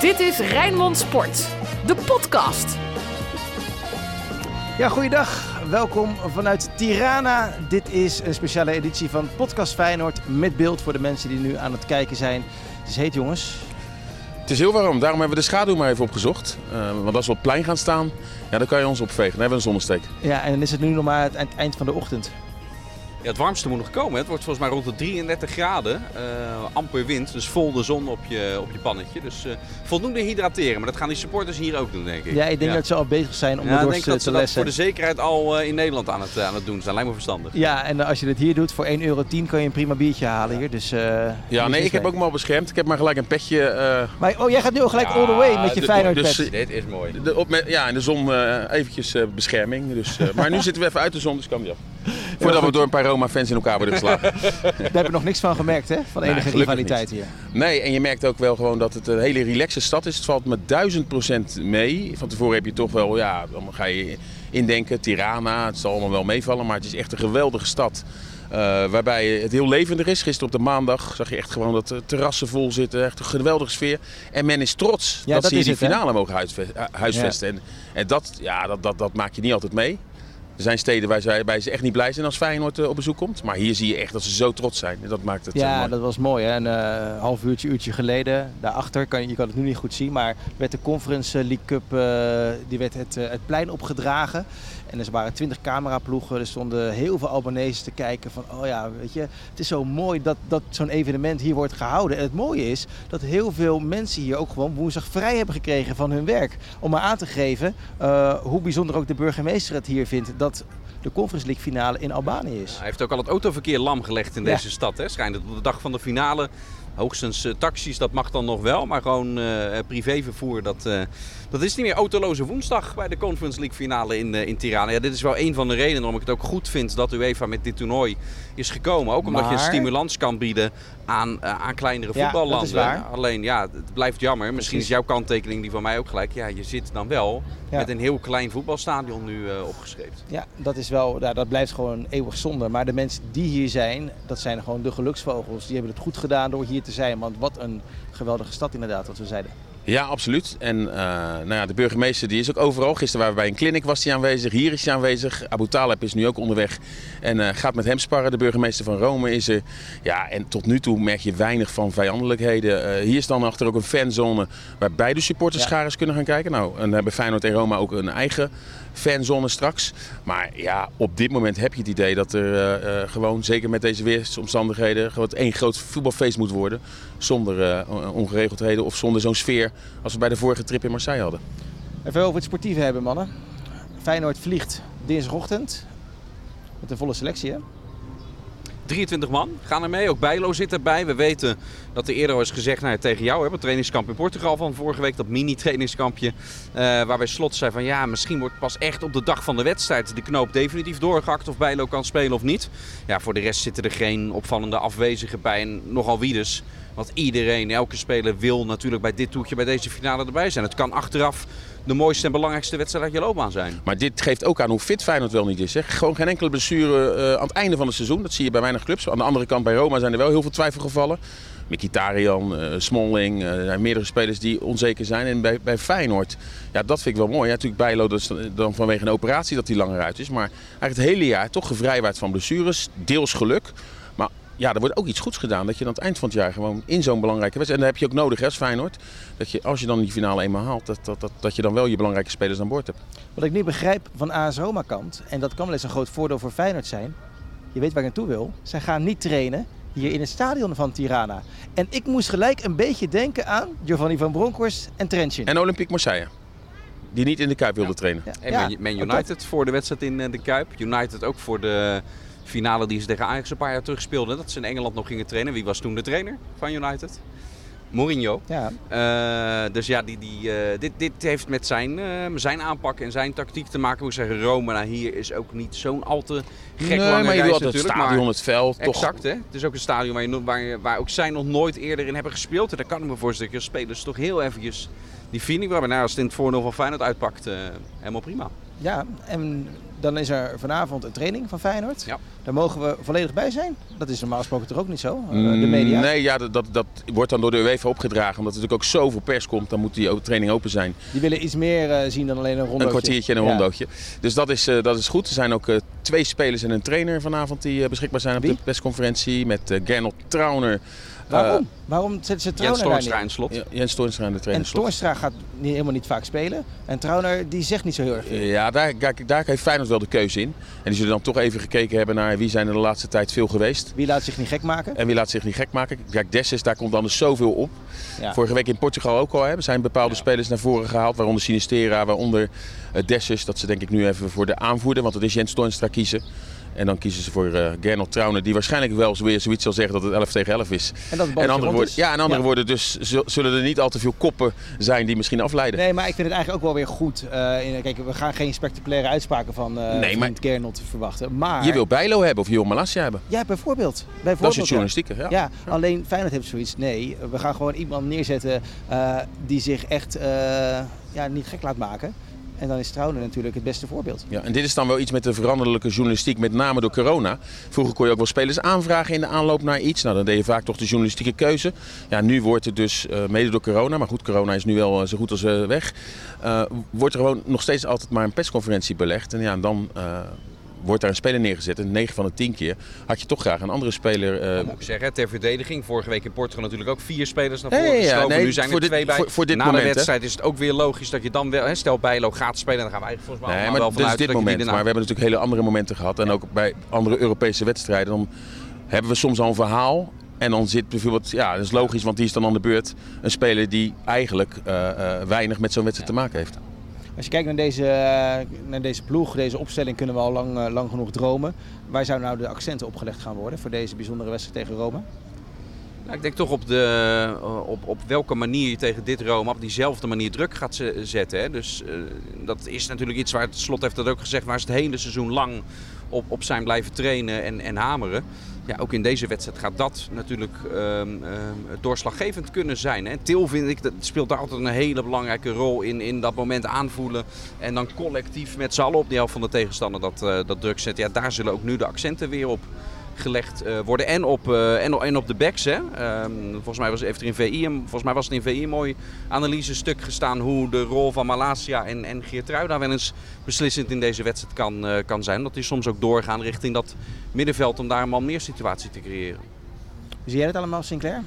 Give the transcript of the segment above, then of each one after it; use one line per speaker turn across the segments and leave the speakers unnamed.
Dit is Rijnmond Sport, de podcast.
Ja, goeiedag. Welkom vanuit Tirana. Dit is een speciale editie van Podcast Feyenoord met beeld voor de mensen die nu aan het kijken zijn. Het is heet jongens.
Het is heel warm, daarom hebben we de schaduw maar even opgezocht. Uh, want als we op het plein gaan staan, ja, dan kan je ons opvegen. Dan hebben we een zonnesteek.
Ja, en dan is het nu nog maar het eind van de ochtend.
Ja, het warmste moet nog komen. Het wordt volgens mij rond de 33 graden. Uh, amper wind, dus vol de zon op je, op je pannetje. Dus uh, voldoende hydrateren. Maar dat gaan die supporters hier ook doen, denk ik.
Ja, ik denk
ja.
dat ze al bezig zijn om
ja,
de
ik
dorst
denk dat
te
ze dat
lessen.
voor de zekerheid al uh, in Nederland aan het, aan het doen zijn. Lijkt me verstandig.
Ja, en als je dit hier doet voor 1,10 euro kan je een prima biertje halen hier. Dus,
ja, nee, ik heb ook maar beschermd. Ik heb maar gelijk een petje.
Maar oh, jij gaat nu al gelijk all the way met je Feyenoord
dus,
pet.
Dit is mooi.
De, op, ja, in de zon eventjes bescherming. Dus, maar nu zitten we even uit de zon, dus kan niet af. Voordat we door een paar Roma-fans in elkaar worden geslagen.
Daar hebben we nog niks van gemerkt, hè? Van enige rivaliteit hier.
Nee, en je merkt ook wel gewoon dat het een hele relaxe stad is. Het valt met duizend procent mee. Van tevoren heb je toch wel, ja, dan ga je indenken, Tirana, het zal allemaal wel meevallen. Maar het is echt een geweldige stad. Uh, waarbij het heel levendig is. Gisteren op de maandag zag je echt gewoon dat de terrassen vol zitten. Echt een geweldige sfeer. En men is trots
ja,
dat,
dat
ze hier die finale mogen huisvesten. Ja. En, en dat, ja, dat, dat, dat maak je niet altijd mee. Er zijn steden waar ze, waar ze echt niet blij zijn als Feyenoord uh, op bezoek komt. Maar hier zie je echt dat ze zo trots zijn. Dat maakt het
Ja,
mooi.
dat was mooi. Hè? Een uh, half uurtje, uurtje geleden, daarachter, kan, je kan het nu niet goed zien, maar werd de Conference League Cup die werd het, het plein opgedragen. En er waren twintig cameraploegen, er stonden heel veel Albanese te kijken van, oh ja, weet je, het is zo mooi dat, dat zo'n evenement hier wordt gehouden. En het mooie is dat heel veel mensen hier ook gewoon woensdag vrij hebben gekregen van hun werk. Om maar aan te geven uh, hoe bijzonder ook de burgemeester het hier vindt dat de Conference League finale in Albanië is.
Hij heeft ook al het autoverkeer lam gelegd in ja. deze stad. Hè? Schijnt het op de dag van de finale. Hoogstens uh, taxis, dat mag dan nog wel. Maar gewoon uh, privévervoer, dat, uh, dat is niet meer. Autoloze woensdag bij de Conference League finale in, in Tirana. Ja, dit is wel een van de redenen waarom ik het ook goed vind dat UEFA met dit toernooi is gekomen. Ook omdat
maar...
je een stimulans kan bieden aan, aan kleinere voetballanden.
Ja,
Alleen ja, het blijft jammer. Misschien Precies. is jouw kanttekening die van mij ook gelijk. Ja, je zit dan wel ja. met een heel klein voetbalstadion nu opgeschreven.
Ja, dat is wel, dat blijft gewoon eeuwig zonde. Maar de mensen die hier zijn, dat zijn gewoon de geluksvogels. Die hebben het goed gedaan door hier te zijn. Want wat een geweldige stad inderdaad, wat we zeiden.
Ja, absoluut. En uh, nou ja, de burgemeester die is ook overal. Gisteren waren we bij een clinic, was hij aanwezig. Hier is hij aanwezig. Abu Taleb is nu ook onderweg en uh, gaat met hem sparren. De burgemeester van Rome is er. Ja, en tot nu toe merk je weinig van vijandelijkheden. Uh, hier is dan achter ook een fanzone waar beide supporterscharen ja. kunnen gaan kijken. Nou, en hebben Feyenoord en Roma ook een eigen fanzone straks. Maar ja, op dit moment heb je het idee dat er uh, uh, gewoon, zeker met deze weersomstandigheden, gewoon één groot voetbalfeest moet worden. Zonder uh, ongeregeldheden of zonder zo'n sfeer als we bij de vorige trip in Marseille hadden.
Even over het sportieve hebben, mannen. Feyenoord vliegt dinsdagochtend met een volle selectie, hè?
23 man gaan er mee. Ook Bijlo zit erbij. We weten dat er eerder al is gezegd nou, tegen jou, hè, het trainingskamp in Portugal van vorige week, dat mini-trainingskampje, uh, waarbij Slot zei van ja, misschien wordt pas echt op de dag van de wedstrijd de knoop definitief doorgehakt of Bijlo kan spelen of niet. Ja, voor de rest zitten er geen opvallende afwezigen bij en nogal wie dus. Want iedereen, elke speler wil natuurlijk bij dit toertje, bij deze finale erbij zijn. Het kan achteraf de mooiste en belangrijkste wedstrijd uit je loopbaan zijn.
Maar dit geeft ook aan hoe fit Feyenoord wel niet is. Hè? Gewoon geen enkele blessure uh, aan het einde van het seizoen. Dat zie je bij weinig clubs. Aan de andere kant bij Roma zijn er wel heel veel twijfelgevallen. Mkhitaryan, uh, Smalling, uh, er zijn meerdere spelers die onzeker zijn. En bij, bij Feyenoord, ja, dat vind ik wel mooi. Ja, natuurlijk Bijlo, is dan vanwege een operatie dat hij langer uit is. Maar eigenlijk het hele jaar toch gevrijwaard van blessures. Deels geluk. Ja, er wordt ook iets goeds gedaan. Dat je aan het eind van het jaar gewoon in zo'n belangrijke wedstrijd... En dat heb je ook nodig hè, als Feyenoord. Dat je, als je dan die finale eenmaal haalt, dat, dat, dat, dat je dan wel je belangrijke spelers aan boord hebt.
Wat ik niet begrijp van AS Roma kant, en dat kan wel eens een groot voordeel voor Feyenoord zijn. Je weet waar ik naartoe wil. Zij gaan niet trainen hier in het stadion van Tirana. En ik moest gelijk een beetje denken aan Giovanni van Bronckhorst en Trentin.
En Olympique Marseille. Die niet in de Kuip wilde
ja.
trainen.
Ja. En. Man United voor de wedstrijd in de Kuip. United ook voor de finale die ze tegen Ajax een paar jaar terug speelden. Dat ze in Engeland nog gingen trainen. Wie was toen de trainer van United? Mourinho.
Ja.
Uh, dus ja, die, die, uh, dit, dit heeft met zijn, uh, zijn aanpak en zijn tactiek te maken. Hoe zeggen, Rome nou, hier is ook niet zo'n al te gek
nee,
lange
maar je
reis
het stadion,
maar
het veld, toch.
Exact, hè. Het is ook een stadion waar, je, waar, waar ook zij nog nooit eerder in hebben gespeeld. En daar kan ik me voorstellen dat je spelers toch heel eventjes die feeling hebben. Nou, als het in het voordeel van Feyenoord uitpakt, helemaal prima.
Ja, en dan is er vanavond een training van Feyenoord.
Ja.
Daar mogen we volledig bij zijn. Dat is normaal gesproken toch ook niet zo, eh, de media?
Mm, Nee, ja, dat, dat, dat wordt dan door de UEFA opgedragen. Omdat er natuurlijk ook zoveel pers komt, dan moet die training open zijn.
Die willen iets meer eh, zien dan alleen een rondootje.
Een kwartiertje en een
Ja.
rondootje. Dus dat is, eh, dat is goed. Er zijn ook twee spelers en een trainer vanavond die beschikbaar zijn op
Wie?
de persconferentie. Met Gernot Trauner.
Waarom? Waarom zetten ze
Jens
Trauner daar
Toornstra
niet?
in slot.
Jens Toornstra en de
En
trainer. slot.
Toornstra gaat niet, helemaal niet vaak spelen. En Trauner die zegt niet zo heel erg veel.
Ja, daar, daar, daar heeft Feyenoord wel de keuze in. En die zullen dan toch even gekeken hebben naar wie zijn er de laatste tijd veel geweest.
Wie laat zich niet gek maken?
En wie laat zich niet gek maken. Kijk, Dessus, daar komt anders zoveel op.
Ja.
Vorige week in Portugal ook al. Hè. Er zijn bepaalde spelers naar voren gehaald. Waaronder Sinistera, waaronder uh, Dessus. Dat ze denk ik nu even voor de aanvoerder. Want het is Jens Toornstra kiezen. En dan kiezen ze voor uh, Gernot Trauner. Die waarschijnlijk wel weer zoiets zal zeggen dat het 11 tegen 11 is.
En dat het
En andere woorden, ja, en andere
Ja.
woorden dus zul- zullen er niet al te veel koppen zijn die misschien afleiden.
Nee, maar ik vind het eigenlijk ook wel weer goed. Eh, in, kijk, we gaan geen spectaculaire uitspraken van eh
Nee, maar-
Gernot verwachten. Maar
Je wil Bijlo hebben of Johan Malassia hebben.
Ja, bijvoorbeeld. bijvoorbeeld
Dat is het
ja.
journalistieke. Ja.
Ja, alleen Feyenoord heeft zoiets. Nee, we gaan gewoon iemand neerzetten eh, die zich echt eh, ja, niet gek laat maken. En dan is Trauner natuurlijk het beste voorbeeld.
Ja, en dit is dan wel iets met de veranderlijke journalistiek, met name door corona. Vroeger kon je ook wel spelers aanvragen in de aanloop naar iets. Nou, dan deed je vaak toch de journalistieke keuze. Ja, nu wordt het dus eh, mede door corona, maar goed, corona is nu wel eh, zo goed als eh, weg. eh, wordt er gewoon nog steeds altijd maar een persconferentie belegd. En ja, dan wordt daar een speler neergezet. En 9 van de 10 keer had je toch graag een andere speler. eh,
Dat moet ik zeggen, ter verdediging. Vorige week in Portugal natuurlijk ook vier spelers naar voren
ja.
geschoven.
Nee,
nu zijn er
voor dit-
twee bij.
voor- voor dit
Na
moment,
de
hè.
wedstrijd is het ook weer logisch dat je dan wel... Hè, stel Bijlo gaat spelen, dan gaan wij volgens mij
Nee, maar
wel
dit is
vanuit
dit
je die
moment.
daarna-
Maar we hebben natuurlijk hele andere momenten gehad. En ook bij andere Europese wedstrijden. Dan hebben we soms al een verhaal. En dan zit bijvoorbeeld, ja, dat is logisch, want die is dan aan de beurt. Een speler die eigenlijk eh, eh, weinig met zo'n wedstrijd te maken heeft.
Als je kijkt naar deze, naar deze ploeg, deze opstelling, kunnen we al lang, eh, lang genoeg dromen. Waar zouden nou de accenten opgelegd gaan worden voor deze bijzondere wedstrijd tegen Rome?
Nou, ik denk toch op, de, eh, op, op welke manier je tegen dit Rome op diezelfde manier druk gaat ze- zetten. Hè. Dus eh, dat is natuurlijk iets waar het slot heeft dat ook gezegd, waar ze het hele seizoen lang op, op zijn blijven trainen en, en hameren. Ja, ook in deze wedstrijd gaat dat natuurlijk ehm, ehm, doorslaggevend kunnen zijn. Hè. Til vind ik, dat speelt daar altijd een hele belangrijke rol in, in dat moment aanvoelen. En dan collectief met z'n allen op die helft van de tegenstander dat, eh, dat druk zetten. Ja, daar zullen ook nu de accenten weer op gelegd eh, worden. En op, eh, en, en op de backs. Hè. Ehm, volgens mij was, heeft er in VI, volgens mij was het in VI een mooi analysestuk gestaan hoe de rol van Malasia en, en Geertruida wel eens beslissend in deze wedstrijd kan, eh, kan zijn. Dat die soms ook doorgaan richting dat middenveld om daar een man meer situatie te creëren.
Zie jij dat allemaal, Sinclair?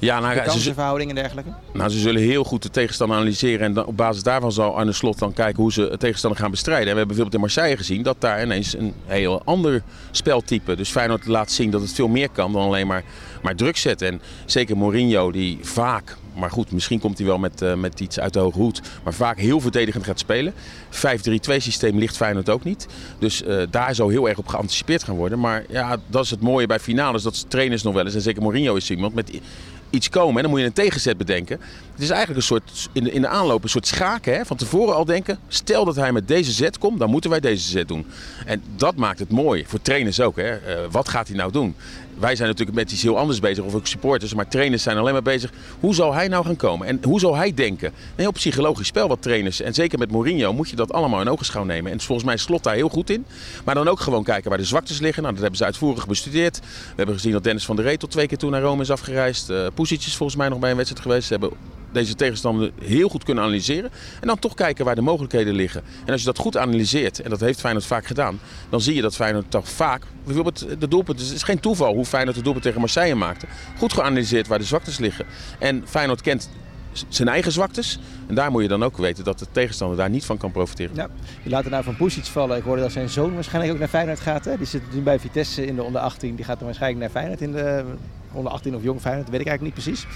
Ja, nou,
De kansenverhouding en dergelijke?
nou, ze zullen heel goed de tegenstander analyseren. En dan, op basis daarvan zal Arne Slot dan kijken hoe ze de tegenstander gaan bestrijden. En we hebben bijvoorbeeld in Marseille gezien dat daar ineens een heel ander speltype. Dus Feyenoord laat zien dat het veel meer kan dan alleen maar, maar druk zetten. En zeker Mourinho die vaak, maar goed, misschien komt hij wel met, eh, met iets uit de hoge hoed. Maar vaak heel verdedigend gaat spelen. 5-3-2 systeem ligt Feyenoord ook niet. Dus eh, daar zou heel erg op geanticipeerd gaan worden. Maar ja, dat is het mooie bij finales. Dat trainers nog wel eens, en zeker Mourinho is iemand met iets komen. En dan moet je een tegenzet bedenken. Het is eigenlijk een soort, in de, in de aanloop, een soort schaken. Hè? Van tevoren al denken, stel dat hij met deze zet komt, dan moeten wij deze zet doen. En dat maakt het mooi. Voor trainers ook. Hè? Eh, wat gaat hij nou doen? Wij zijn natuurlijk met iets heel anders bezig, of ook supporters. Maar trainers zijn alleen maar bezig, hoe zal hij nou gaan komen? En hoe zal hij denken? Een heel psychologisch spel wat trainers. En zeker met Mourinho moet je dat allemaal in ogenschouw nemen. En volgens mij Slot daar heel goed in. Maar dan ook gewoon kijken waar de zwaktes liggen. Nou, dat hebben ze uitvoerig bestudeerd. We hebben gezien dat Dennis van der Reet tot twee keer toe naar Rome is afgereisd. Uh, Pusic is volgens mij nog bij een wedstrijd geweest. Ze hebben deze tegenstander heel goed kunnen analyseren. En dan toch kijken waar de mogelijkheden liggen. En als je dat goed analyseert, en dat heeft Feyenoord vaak gedaan, dan zie je dat Feyenoord toch vaak, bijvoorbeeld de doelpunt, het is geen toeval hoe Feyenoord de doelpunt tegen Marseille maakte. Goed geanalyseerd waar de zwaktes liggen. En Feyenoord kent zijn eigen zwaktes. En daar moet je dan ook weten dat de tegenstander daar niet van kan profiteren.
Ja, je laat er nou van Pusic vallen. Ik hoorde dat zijn zoon waarschijnlijk ook naar Feyenoord gaat. Hè? Die zit nu bij Vitesse in de onder 18. Die gaat dan waarschijnlijk naar Feyenoord in de onder 18 of jong Feyenoord. Dat weet ik eigenlijk niet precies.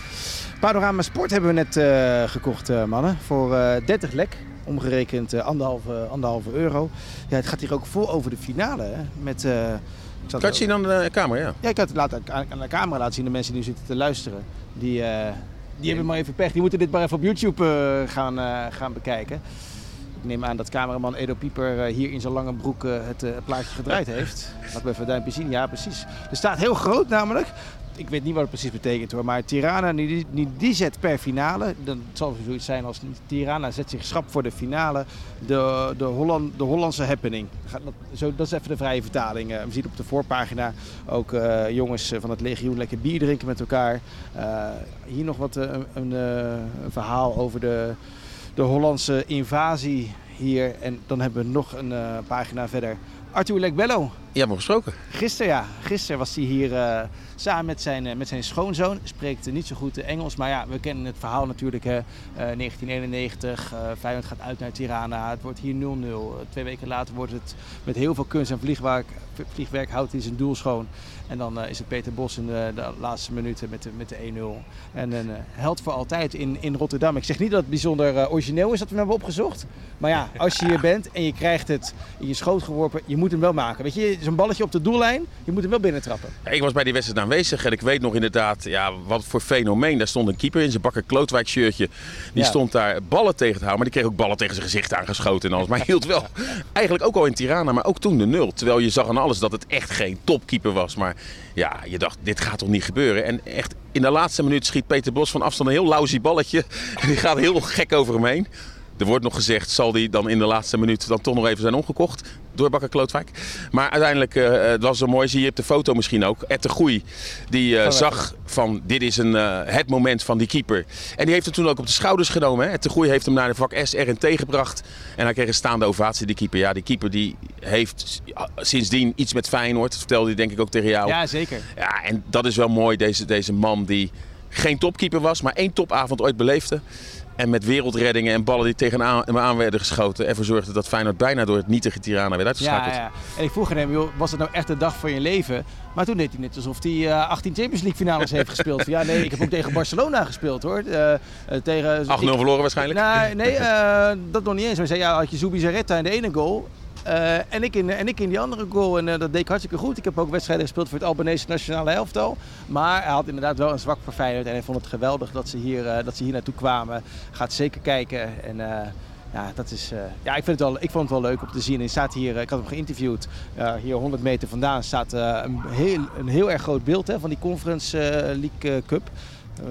Panorama Sport hebben we net uh, gekocht, uh, mannen. Voor uh, 30 lek. Omgerekend anderhalve, anderhalve euro. Ja, het gaat hier ook vol over de finale. Hè? Met,
ik kan je zien aan de camera, ja?
Ja, ik had het laten, aan de camera laten zien. De mensen die nu zitten te luisteren. Die, uh, die hebben maar even pech. Die moeten dit maar even op YouTube uh, gaan, uh, gaan bekijken. Ik neem aan dat cameraman Edo Pieper hier in zijn lange broek het plaatje gedraaid heeft. Laat me even een duimpje zien. Ja, precies. Er staat heel groot namelijk ik weet niet wat het precies betekent hoor, maar Tirana, die, die, die zet per finale, dan zal het zoiets zijn als Tirana zet zich schrap voor de finale, de, de, Holland, de Hollandse happening. Dat, zo, dat is even de vrije vertaling. Eh, we zien op de voorpagina ook eh, jongens van het legioen lekker bier drinken met elkaar. Eh, hier nog wat eh, een, eh, verhaal over de, de Hollandse invasie hier. En dan hebben we nog een eh, pagina verder. Arthur Lekbello.
Je hebt gesproken.
Gisteren, ja. Gisteren was hij hier eh, samen met zijn, eh, met zijn schoonzoon. Spreekt niet zo goed Engels, maar ja, we kennen het verhaal natuurlijk. Hè. Eh, 1991, eh Feyenoord gaat uit naar Tirana. Het wordt hier 0-0. Eh, twee weken later wordt het met heel veel kunst en vliegwerk, vliegwerk houdt hij zijn doel schoon. En dan is het Peter Bos in de, laatste minuten met de, met de 1-0. En een held voor altijd in, in Rotterdam. Ik zeg niet dat het bijzonder origineel is dat we hem hebben opgezocht. Maar ja, als je hier bent en je krijgt het in je schoot geworpen, je moet hem wel maken. Weet je, zo'n balletje op de doellijn, je moet hem wel binnentrappen.
Ja, ik was bij die wedstrijd aanwezig en ik weet nog inderdaad ja, wat voor fenomeen. Daar stond een keeper in zijn bakker Klootwijk shirtje. Die
Ja.
stond daar ballen tegen te houden, maar die kreeg ook ballen tegen zijn gezicht aangeschoten en alles. Maar hij hield wel eigenlijk ook al in Tirana, maar ook toen de nul. Terwijl je zag aan alles dat het echt geen topkeeper was. Maar ja, je dacht, dit gaat toch niet gebeuren. En echt in de laatste minuut schiet Peter Bos van afstand een heel lousy balletje. En die gaat heel gek over hem heen. Er wordt nog gezegd, zal die dan in de laatste minuut dan toch nog even zijn omgekocht door Bakker Klootwijk. Maar uiteindelijk, eh, het was zo mooi, zie je op de foto misschien ook. Ed de Goei, die eh, zag van dit is een, eh, het moment van die keeper. En die heeft het toen ook op de schouders genomen. Hè. Ed de Goei heeft hem naar de vak S RNT gebracht. En hij kreeg een staande ovatie, die keeper. Ja, die keeper die heeft sindsdien iets met Feyenoord. Dat vertelde hij denk ik ook tegen jou.
Ja, zeker.
Ja, en dat is wel mooi, deze, deze man die geen topkeeper was, maar één topavond ooit beleefde. En met wereldreddingen en ballen die tegen hem aan werden geschoten. Ervoor zorgde dat Feyenoord bijna door het nietige Tirana werd
Ja,
uitgeschakeld.
ja. En ik vroeg aan hem, joh, was het nou echt de dag van je leven? Maar toen deed hij net alsof hij eh 18 Champions League finales heeft gespeeld. Ja, nee, ik heb ook tegen Barcelona gespeeld hoor. Eh, eh, tegen,
8-0
ik-
verloren waarschijnlijk.
Nee, nee eh, dat nog niet eens. Hij zei, ja, had je Zubi Zaretta in de ene goal. Eh, en, ik in, en ik in die andere goal. En eh, dat deed ik hartstikke goed. Ik heb ook wedstrijden gespeeld voor het Albanese nationale elftal. Maar hij had inderdaad wel een zwak voor Feyenoord. En hij vond het geweldig dat ze hier, eh, dat ze hier naartoe kwamen. Gaat zeker kijken. En ja, dat is, ja ik, vind het wel, ik vond het wel leuk om te zien. Hij staat hier, ik had hem geïnterviewd. Hier 100 meter vandaan staat een, heel, een heel erg groot beeld hè, van die Conference League Cup.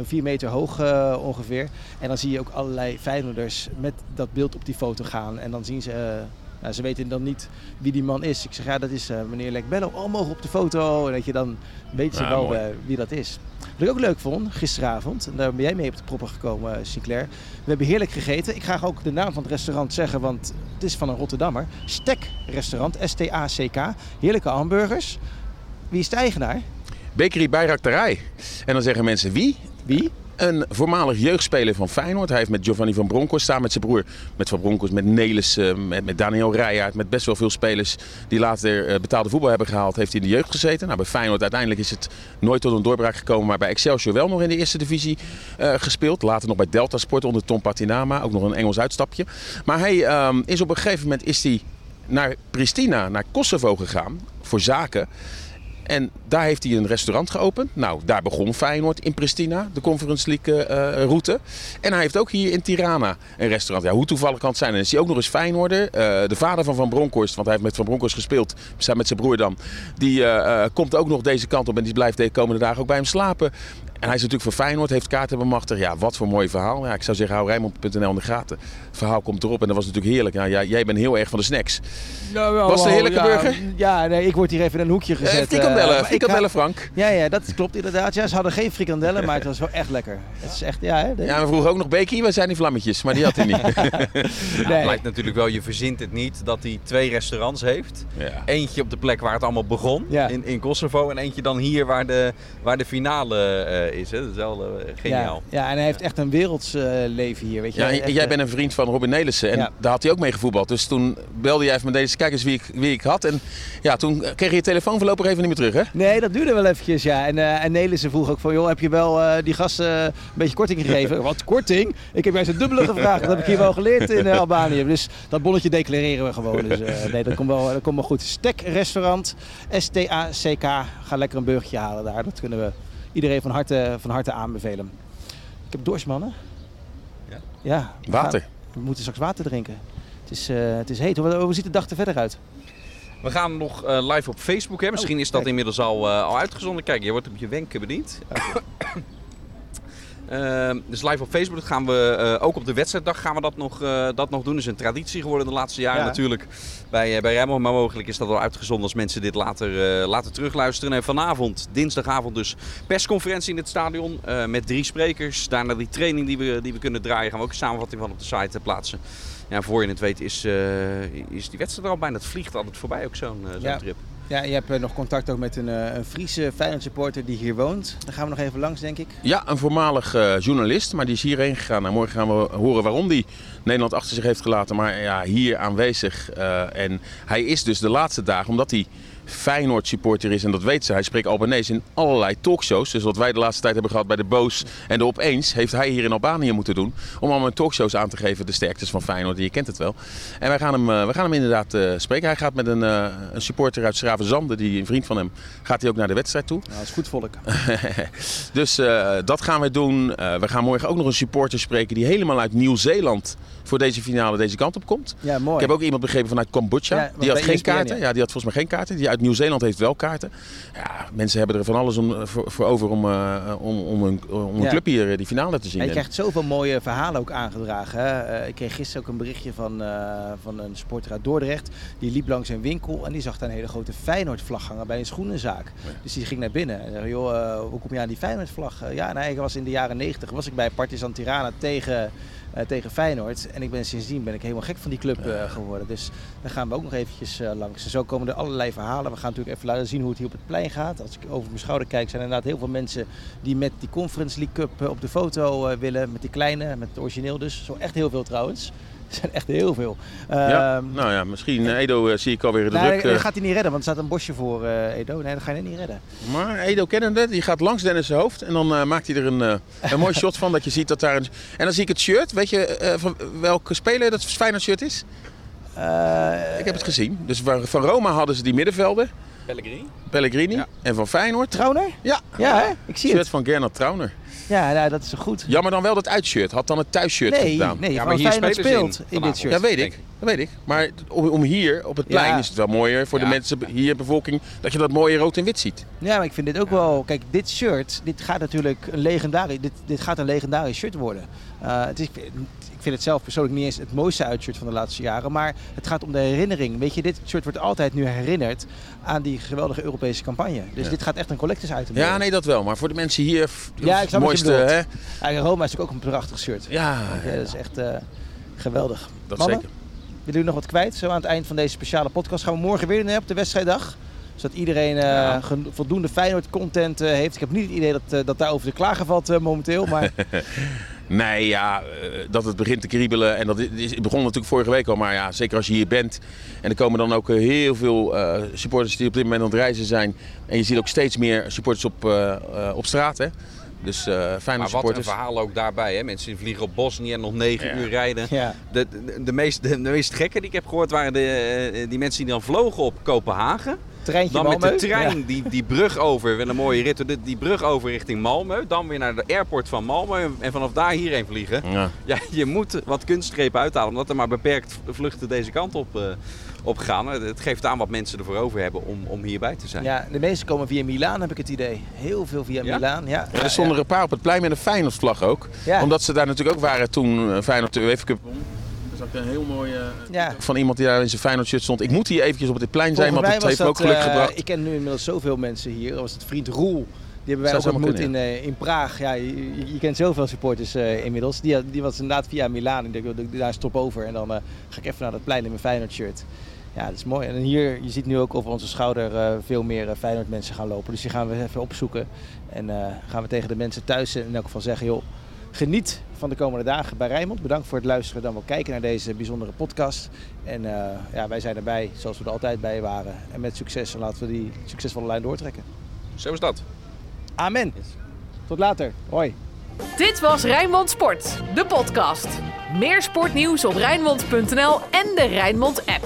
Vier meter hoog ongeveer. En dan zie je ook allerlei Feyenoorders met dat beeld op die foto gaan. En dan zien ze... nou, ze weten dan niet wie die man is. Ik zeg, ja, dat is eh, meneer Lekbello. Oh, mogen op de foto. En dat je dan weet ze
Ja,
wel eh, wie dat is. Wat ik ook leuk vond, gisteravond, en daar ben jij mee op de proppen gekomen, eh, Sinclair. We hebben heerlijk gegeten. Ik ga ook de naam van het restaurant zeggen, want het is van een Rotterdammer. Stek Restaurant, S-T-A-C-K. Heerlijke hamburgers. Wie is de eigenaar?
Bakery Bayraktarij. En dan zeggen mensen wie?
Wie?
Een voormalig jeugdspeler van Feyenoord. Hij heeft met Giovanni van Bronckhorst staan met zijn broer. Met Van Bronckhorst, met Nelis, met, met Daniel Rijkaard. Met best wel veel spelers die later eh, betaalde voetbal hebben gehaald. Heeft hij in de jeugd gezeten. Nou, bij Feyenoord uiteindelijk is het nooit tot een doorbraak gekomen. Maar bij Excelsior wel nog in de eerste divisie eh, gespeeld. Later nog bij Delta Sport onder Tom Patinama. Ook nog een Engels uitstapje. Maar hij ehm, is op een gegeven moment is hij naar Pristina, naar Kosovo gegaan. Voor zaken. En daar heeft hij een restaurant geopend. Nou, daar begon Feyenoord in Pristina, de Conference League eh, eh, route. En hij heeft ook hier in Tirana een restaurant. Ja, hoe toevallig kan het zijn? En is hij ook nog eens Feyenoorder. Eh, de vader van Van Bronckhorst, want hij heeft met Van Bronckhorst gespeeld, samen met zijn broer dan. Die komt ook nog deze kant op en die blijft de komende dagen ook bij hem slapen. En hij is natuurlijk voor Feyenoord, heeft kaarten bemachtigd. Ja, wat voor mooi verhaal. Ja, ik zou zeggen, hou Rijnmond.nl in de gaten. Het verhaal komt erop en dat was natuurlijk heerlijk. Ja, jij, jij bent heel erg van de snacks. Was het een heerlijke
ja,
burger?
Ja, nee, ik word hier even in een hoekje gezet.
Eh,
eh,
frikandellen,
ga-
Frank.
Ja, ja, dat klopt inderdaad. Ja, ze hadden geen frikandellen, maar het was wel echt lekker. Het is echt, ja, hè?
Ja, we vroegen ook nog Becky, waar zijn die vlammetjes? Maar die had hij niet.
Het
Nee.
blijkt natuurlijk wel, je verzint het niet, dat hij twee restaurants heeft.
ja.
Eentje op de plek waar het allemaal begon,
Ja.
in, in Kosovo. En eentje dan hier waar de, waar de finale eh, is. Hè. Dat is wel eh, geniaal.
Ja, ja, en hij heeft echt een werelds eh, leven hier. Weet je?
Ja, en
Echt,
jij
eh,
bent een vriend van Robin Nelissen en
Ja.
daar had hij ook mee gevoetbald. Dus toen belde jij even met deze, kijk eens wie ik, wie ik had. En ja, toen kreeg je je telefoon voorlopig even niet meer terug, hè?
Nee, dat duurde wel eventjes, ja. En, eh en Nelissen vroeg ook van, joh, heb je wel eh, die gasten eh, een beetje korting gegeven? Wat korting? Ik heb juist een dubbele gevraagd. Dat heb ik hier wel geleerd in eh, Albanië. Dus dat bonnetje declareren we gewoon. Dus eh, nee, dat komt, wel, dat komt wel goed. Stek restaurant, S-T-A-C-K. Ga lekker een burgertje halen daar. Dat kunnen we iedereen van harte, van harte aanbevelen. Ik heb dorst, mannen.
Ja?
Ja. we
Water.
gaan- we moeten straks water drinken. Het is, eh, het is heet. Hoe, hoe ziet de dag er verder uit?
We gaan nog eh, live op Facebook. Hè? Misschien
Oh,
is dat
kijk.
inmiddels al, eh, al uitgezonden. Kijk, je wordt op je wenken bediend. Ehm, dus live op Facebook dat gaan we eh, ook op de wedstrijddag gaan we dat nog, eh, dat nog doen. Dat is een traditie geworden de laatste jaren
Ja.
natuurlijk bij, uh, bij Rijnmond. Maar mogelijk is dat al uitgezonden als mensen dit later, eh, later terugluisteren. En vanavond, dinsdagavond dus, persconferentie in het stadion eh, met drie sprekers. Daarna die training die we, die we kunnen draaien gaan we ook een samenvatting van op de site eh, plaatsen. Ja, voor je het weet is, eh, is die wedstrijd er al bijna. Het vliegt altijd voorbij ook zo'n eh, zo'n
Ja.
trip.
Ja, je hebt eh, nog contact ook met een, eh, een Friese Feyenoord supporter die hier woont. Daar gaan we nog even langs, denk ik.
Ja, een voormalig eh, journalist, maar die is hierheen gegaan. Nou, morgen gaan we horen waarom die Nederland achter zich heeft gelaten. Maar ja, hier aanwezig. eh, en hij is dus de laatste dagen, omdat hij Feyenoord supporter is en dat weet ze. Hij spreekt Albanese in allerlei talkshows. Dus wat wij de laatste tijd hebben gehad bij de Boos en de Opeens, heeft hij hier in Albanië moeten doen. Om allemaal talkshows aan te geven de sterktes van Feyenoord. Je kent het wel. En wij gaan hem, eh, we gaan hem inderdaad eh, spreken. Hij gaat met een, eh, een supporter uit Schravenzande, die een vriend van hem, gaat hij ook naar de wedstrijd toe.
Nou, dat is goed volk.
dus dat gaan we doen. We gaan morgen ook nog een supporter spreken die helemaal uit Nieuw-Zeeland voor deze finale deze kant op komt.
Ja, mooi.
Ik heb ook iemand begrepen vanuit Cambodja.
Ja,
die had geen kaarten.
ja.
Die had volgens mij geen kaarten. Die uit Nieuw-Zeeland heeft wel kaarten. Ja, mensen hebben er van alles om, voor, voor over om, eh, om, om, een, om een club hier eh, die finale te zien.
En je krijgt zoveel mooie verhalen ook aangedragen. Hè? Eh, ik kreeg gisteren ook een berichtje van, van een supporter uit Dordrecht. Die liep langs een winkel en die zag daar een hele grote Feyenoord-vlag hangen bij een schoenenzaak. Dus die ging naar binnen en zei, joh, hoe kom je aan die Feyenoord-vlag? Ja, nee, ik was in de jaren 90 was ik bij Partizan Tirana tegen, tegen Feyenoord. En ik ben sindsdien ben ik helemaal gek van die club eh, geworden. Dus daar gaan we ook nog eventjes eh, langs. Zo komen er allerlei verhalen. We gaan natuurlijk even laten zien hoe het hier op het plein gaat. Als ik over mijn schouder kijk, zijn er inderdaad heel veel mensen die met die Conference League Cup eh, op de foto eh, willen. Met die kleine, met het origineel dus. Zo echt heel veel trouwens. Er zijn echt heel veel.
ja,
Ehm,
nou ja, misschien Edo eh, zie ik alweer de
nou,
druk.
dat
eh.
gaat hij niet redden, want er staat een bosje voor eh, Edo. Nee, dat ga je net niet redden.
Maar Edo kennende, die gaat langs Dennis' hoofd en dan eh, maakt hij er een, eh, een mooi shot van dat je ziet dat daar een... En dan zie ik het shirt, weet je eh, van welke speler dat Feyenoord shirt is?
Eh,
Ik heb het gezien. Dus van van Roma hadden ze die middenvelder,
Pellegrini?
Pellegrini.
Ja.
En van Feyenoord,
Trauner?
ja,
Ja, hè? ik zie
shirt
het.
van Gernot Trauner.
Ja, nou, dat is zo goed.
Jammer dan wel dat uitshirt. Had dan het thuisshirt
Nee,
gedaan.
nee,
Ja, maar hier
Feyenoord speelt in, dit shirt.
Ja, weet ik. Dat weet ik. Maar om, om hier op het plein
Ja.
is het wel mooier voor de mensen hier, bevolking, dat je dat mooie rood en wit ziet.
Ja, maar ik vind dit ook wel. Kijk, dit shirt, dit gaat natuurlijk een legendarisch, dit, dit gaat een legendarisch shirt worden. Eh, het is, ik vind het zelf persoonlijk niet eens het mooiste uitshirt van de laatste jaren, maar het gaat om de herinnering. Weet je, dit shirt wordt altijd nu herinnerd aan die geweldige Europese campagne. Dus
Ja.
dit gaat echt een collectors item
Ja, nee, dat wel. Maar voor de mensen hier,
Ja, ik
het mooiste, hè?
Roma is natuurlijk ook een prachtig shirt.
Ja,
Ja, dat is echt eh, geweldig.
dat
Mannen,
zeker.
Willen jullie nog wat kwijt? Zo aan het eind van deze speciale podcast gaan we morgen weer hè, op de wedstrijddag. Zodat iedereen eh,
Ja.
voldoende Feyenoord content eh, heeft. Ik heb niet het idee dat, eh, dat daarover te klagen valt momenteel. Maar
Nee, ja, dat het begint te kriebelen. En dat is, het begon natuurlijk vorige week al. Maar ja, zeker als je hier bent. En er komen dan ook heel veel supporters die op dit moment aan het reizen zijn. En je ziet ook steeds meer supporters op, op straat. Hè? Dus eh Feyenoord
Maar wat een
supporters.
verhaal ook daarbij. Hè? Mensen die vliegen op Bosnië en nog negen
Ja.
uur rijden.
ja,
De, de, de, meest, de, de meest gekke die ik heb gehoord waren de, eh, die mensen die dan vlogen op Kopenhagen.
treintje
Dan met
Malmö.
de trein
Ja.
die, die brug over, wel een mooie rit, die, die brug over richting Malmö. Dan weer naar de airport van Malmö en vanaf daar hierheen vliegen.
Ja.
Ja, je moet wat kunststrepen uithalen, omdat er maar beperkt vluchten deze kant op, eh, op gaan. Het geeft aan wat mensen ervoor over hebben om, om hierbij te zijn.
Ja, de meeste komen via Milaan, heb ik het idee. Heel veel via
Ja?
Milaan. Ja,
Ja, er stonden een paar op het plein met een Feyenoord vlag ook.
Ja.
Omdat ze daar natuurlijk ook waren toen eh, Feyenoord de UEFA Cup een heel mooi
Ja.
van iemand die daar in zijn Feyenoord shirt stond. Ik moet hier eventjes op dit plein zijn, want het
mij
heeft me ook
dat,
geluk
eh,
gebracht.
Ik ken nu inmiddels zoveel mensen hier. Dat was het vriend Roel. Die hebben wij
Zou
ook
zomaar
ontmoet
kunnen,
in, eh, in Praag. Ja, je, je- je kent zoveel supporters eh, inmiddels. Die, die was inderdaad via Milaan. Ik dacht, daar stop over. En dan eh, ga ik even naar dat plein in mijn Feyenoord shirt. Ja, dat is mooi. En hier, je ziet nu ook over onze schouder eh, veel meer Feyenoord mensen gaan lopen. Dus die gaan we even opzoeken. En eh, gaan we tegen de mensen thuis in elk geval zeggen, joh, geniet van de komende dagen bij Rijnmond. Bedankt voor het luisteren dan wel kijken naar deze bijzondere podcast. En eh, ja, wij zijn erbij zoals we er altijd bij waren. En met succes en laten we die succesvolle lijn doortrekken.
Zo is dat.
Amen. Tot later. Hoi.
Dit was Rijnmond Sport, de podcast. Meer sportnieuws op Rijnmond.nl en de Rijnmond app.